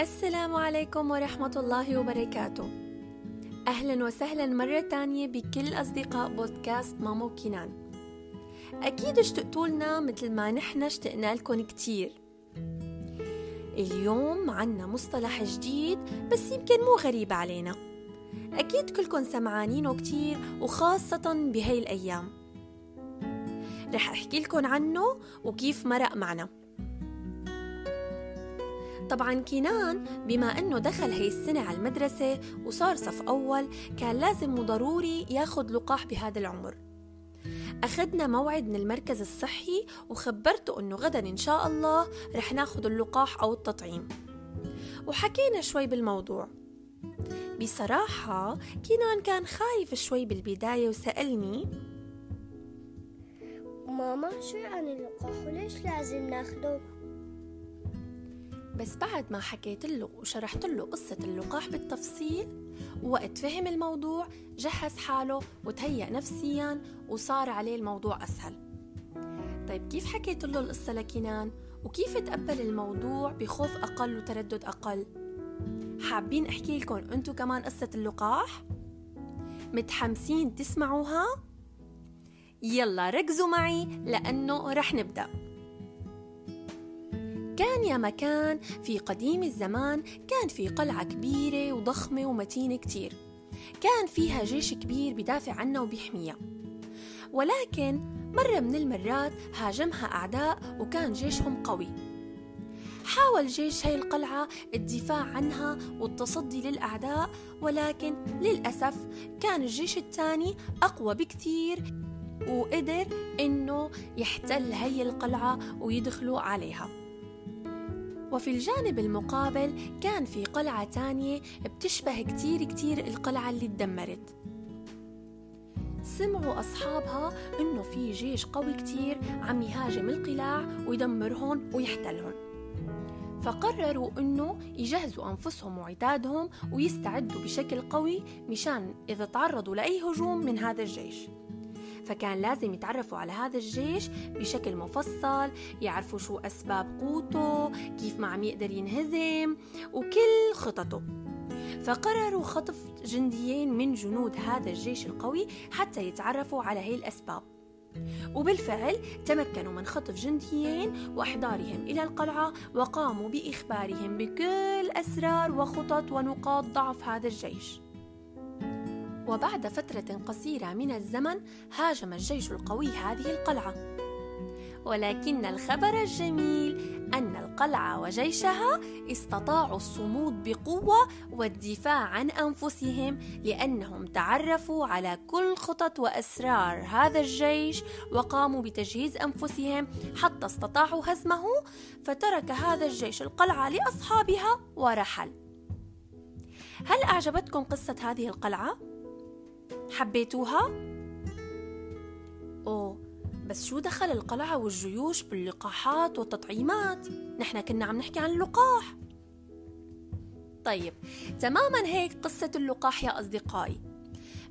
السلام عليكم ورحمة الله وبركاته. أهلا وسهلا مرة تانية بكل أصدقاء بودكاست مامو كينان. أكيد اشتقتوا لنا مثل ما نحن اشتقنا لكم كتير. اليوم عنا مصطلح جديد بس يمكن مو غريب علينا. أكيد كلكم سمعانينه كتير وخاصة بهاي الأيام. رح أحكي لكم عنه وكيف مرق معنا. طبعا كينان بما إنه دخل هي السنة على المدرسة وصار صف أول كان لازم وضروري ياخد لقاح بهذا العمر. أخذنا موعد من المركز الصحي وخبرته أنه غدا إن شاء الله رح ناخد اللقاح أو التطعيم. وحكينا شوي بالموضوع. بصراحة كينان كان خايف شوي بالبداية وسألني ماما شو يعني اللقاح؟ وليش لازم ناخده؟ بس بعد ما حكيت له وشرحت له قصة اللقاح بالتفصيل وقت فهم الموضوع جهز حاله وتهيأ نفسيا وصار عليه الموضوع أسهل طيب كيف حكيت له القصة لكنان وكيف تقبل الموضوع بخوف أقل وتردد أقل حابين أحكي لكم أنتو كمان قصة اللقاح؟ متحمسين تسمعوها؟ يلا ركزوا معي لأنه رح نبدأ كان يا مكان في قديم الزمان كان في قلعة كبيرة وضخمة ومتينة كتير. كان فيها جيش كبير بدافع عنها وبيحميها ولكن مرة من المرات هاجمها أعداء وكان جيشهم قوي. حاول جيش هاي القلعة الدفاع عنها والتصدي للأعداء ولكن للأسف كان الجيش الثاني أقوى بكثير وقدر إنه يحتل هي القلعة ويدخلوا عليها. وفي الجانب المقابل كان في قلعة تانية بتشبه كتير كتير القلعة اللي تدمرت. سمعوا أصحابها إنه في جيش قوي كتير عم يهاجم القلاع ويدمرهم ويحتلهم فقرروا إنه يجهزوا أنفسهم وعتادهم ويستعدوا بشكل قوي مشان إذا تعرضوا لأي هجوم من هذا الجيش. فكان لازم يتعرفوا على هذا الجيش بشكل مفصل يعرفوا شو أسباب قوته كيف ما عم يقدر ينهزم وكل خططه. فقرروا خطف جنديين من جنود هذا الجيش القوي حتى يتعرفوا على هي الأسباب. وبالفعل تمكنوا من خطف جنديين وأحضارهم إلى القلعة وقاموا بإخبارهم بكل أسرار وخطط ونقاط ضعف هذا الجيش. وبعد فترة قصيرة من الزمن هاجم الجيش القوي هذه القلعة ولكن الخبر الجميل أن القلعة وجيشها استطاعوا الصمود بقوة والدفاع عن أنفسهم لأنهم تعرفوا على كل خطط وأسرار هذا الجيش وقاموا بتجهيز أنفسهم حتى استطاعوا هزمه فترك هذا الجيش القلعة لأصحابها ورحل هل أعجبتكم قصة هذه القلعة؟ حبيتوها؟ أوه بس شو دخل القلعة والجيوش باللقاحات والتطعيمات؟ نحن كنا عم نحكي عن اللقاح طيب تماما هيك قصة اللقاح يا أصدقائي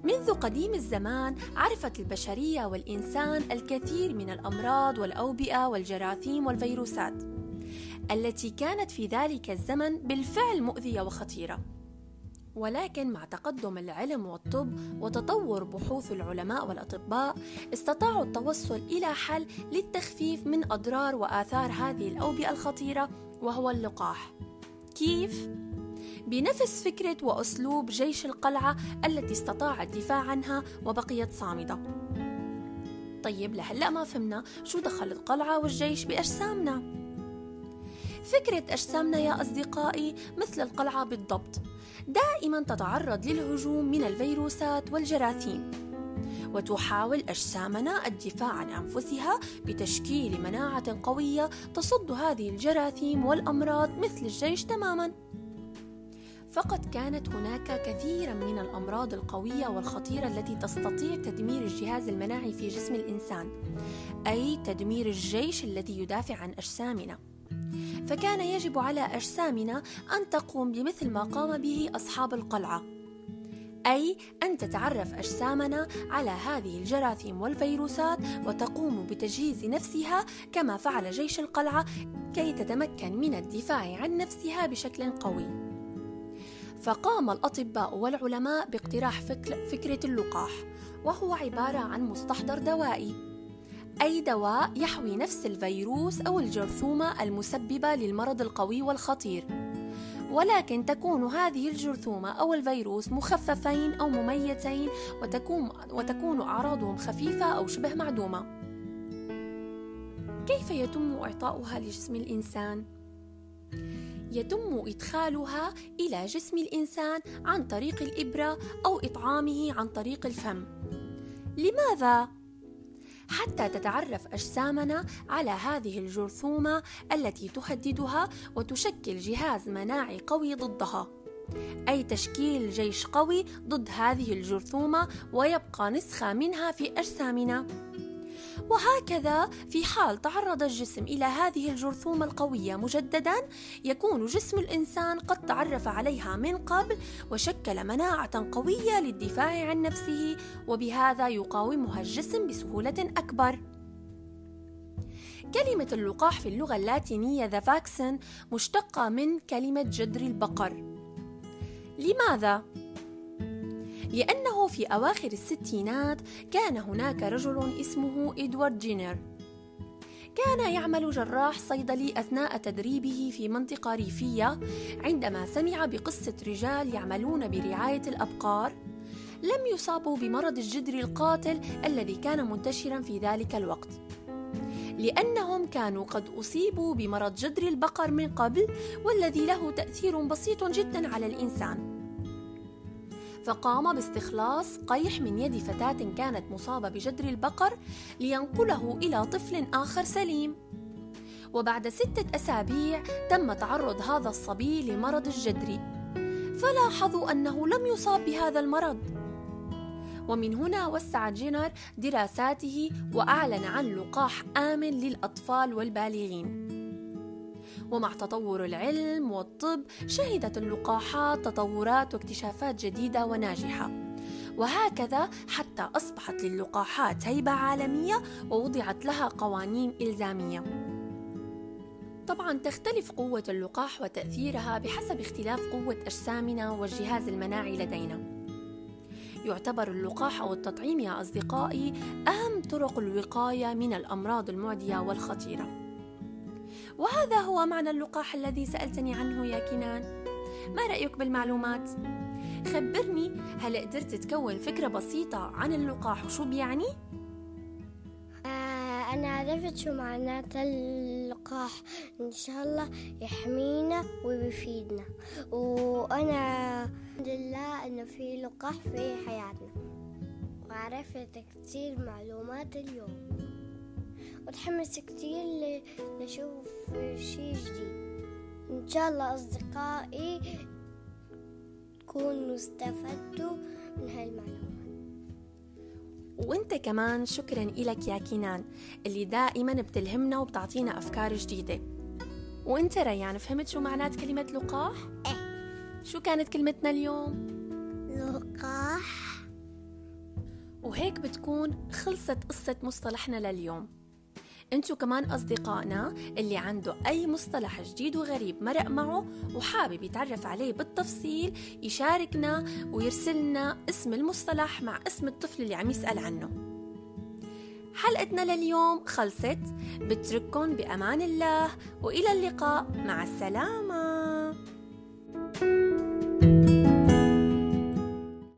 منذ قديم الزمان عرفت البشرية والإنسان الكثير من الأمراض والأوبئة والجراثيم والفيروسات التي كانت في ذلك الزمن بالفعل مؤذية وخطيرة ولكن مع تقدم العلم والطب وتطور بحوث العلماء والأطباء استطاعوا التوصل إلى حل للتخفيف من أضرار وآثار هذه الأوبئة الخطيرة وهو اللقاح. كيف؟ بنفس فكرة وأسلوب جيش القلعة التي استطاع الدفاع عنها وبقيت صامدة. طيب لهلأ ما فهمنا شو دخل القلعة والجيش بأجسامنا؟ فكرة أجسامنا يا أصدقائي مثل القلعة بالضبط. دائما تتعرض للهجوم من الفيروسات والجراثيم. وتحاول أجسامنا الدفاع عن أنفسها بتشكيل مناعة قوية تصد هذه الجراثيم والأمراض مثل الجيش تماما. فقد كانت هناك كثيرا من الأمراض القوية والخطيرة التي تستطيع تدمير الجهاز المناعي في جسم الإنسان أي تدمير الجيش الذي يدافع عن أجسامنا. فكان يجب على أجسامنا أن تقوم بمثل ما قام به أصحاب القلعة أي أن تتعرف أجسامنا على هذه الجراثيم والفيروسات وتقوم بتجهيز نفسها كما فعل جيش القلعة كي تتمكن من الدفاع عن نفسها بشكل قوي. فقام الأطباء والعلماء باقتراح فكرة اللقاح، وهو عبارة عن مستحضر دوائي أي دواء يحوي نفس الفيروس أو الجرثومة المسببة للمرض القوي والخطير ولكن تكون هذه الجرثومة أو الفيروس مخففين أو مميتين وتكون, وتكون أعراضهم خفيفة أو شبه معدومة كيف يتم إعطاؤها لجسم الإنسان؟ يتم إدخالها إلى جسم الإنسان عن طريق الإبرة أو إطعامه عن طريق الفم لماذا؟ حتى تتعرف أجسامنا على هذه الجرثومة التي تهددها وتشكل جهاز مناعي قوي ضدها. أي تشكيل جيش قوي ضد هذه الجرثومة ويبقى نسخة منها في أجسامنا. وهكذا في حال تعرض الجسم إلى هذه الجرثومة القوية مجددا يكون جسم الإنسان قد تعرف عليها من قبل وشكل مناعة قوية للدفاع عن نفسه وبهذا يقاومها الجسم بسهولة أكبر. كلمة اللقاح في اللغة اللاتينية ذا فاكسن مشتقة من كلمة جدر البقر. لماذا؟ لأنه في أواخر الستينات كان هناك رجل اسمه إدوارد جينر كان يعمل جراح صيدلي أثناء تدريبه في منطقة ريفية عندما سمع بقصة رجال يعملون برعاية الأبقار. لم يصابوا بمرض الجدر القاتل الذي كان منتشرا في ذلك الوقت. لأنهم كانوا قد أصيبوا بمرض جدر البقر من قبل والذي له تأثير بسيط جدا على الإنسان. فقام باستخلاص قيح من يد فتاة كانت مصابة بجدر البقر لينقله إلى طفل آخر سليم. وبعد ستة أسابيع تم تعرض هذا الصبي لمرض الجدري فلاحظوا أنه لم يصاب بهذا المرض. ومن هنا وسع جينر دراساته وأعلن عن لقاح آمن للأطفال والبالغين. ومع تطور العلم والطب شهدت اللقاحات تطورات واكتشافات جديدة وناجحة. وهكذا حتى أصبحت للقاحات هيبه عالمية ووضعت لها قوانين إلزامية. طبعا تختلف قوة اللقاح وتأثيرها بحسب اختلاف قوة أجسامنا والجهاز المناعي لدينا. يعتبر اللقاح أو التطعيم يا أصدقائي أهم طرق الوقاية من الأمراض المعدية والخطيرة. وهذا هو معنى اللقاح الذي سألتني عنه يا كنان ما رأيك بالمعلومات؟ خبرني هل قدرت تكون فكرة بسيطة عن اللقاح؟ وشو بيعني؟ آه أنا عرفت شو معنات اللقاح. إن شاء الله يحمينا ويفيدنا. وأنا الحمد لله إنه في لقاح في حياتنا. وعرفت كثير معلومات اليوم. وتحمس كتير لشوف شي جديد. إن شاء الله أصدقائي تكونوا استفدتوا من هاي المعلومات وانت كمان شكرا إلك يا كينان اللي دائما بتلهمنا وبتعطينا أفكار جديدة. وانت ريان فهمت شو معنات كلمة لقاح؟ إيه. شو كانت كلمتنا اليوم؟ لقاح. وهيك بتكون خلصت قصة مصطلحنا لليوم. انتو كمان أصدقائنا اللي عنده أي مصطلح جديد وغريب مرق معه وحابب يتعرف عليه بالتفصيل يشاركنا ويرسلنا اسم المصطلح مع اسم الطفل اللي عم يسأل عنه. حلقتنا لليوم خلصت. بترككم بأمان الله وإلى اللقاء. مع السلامة.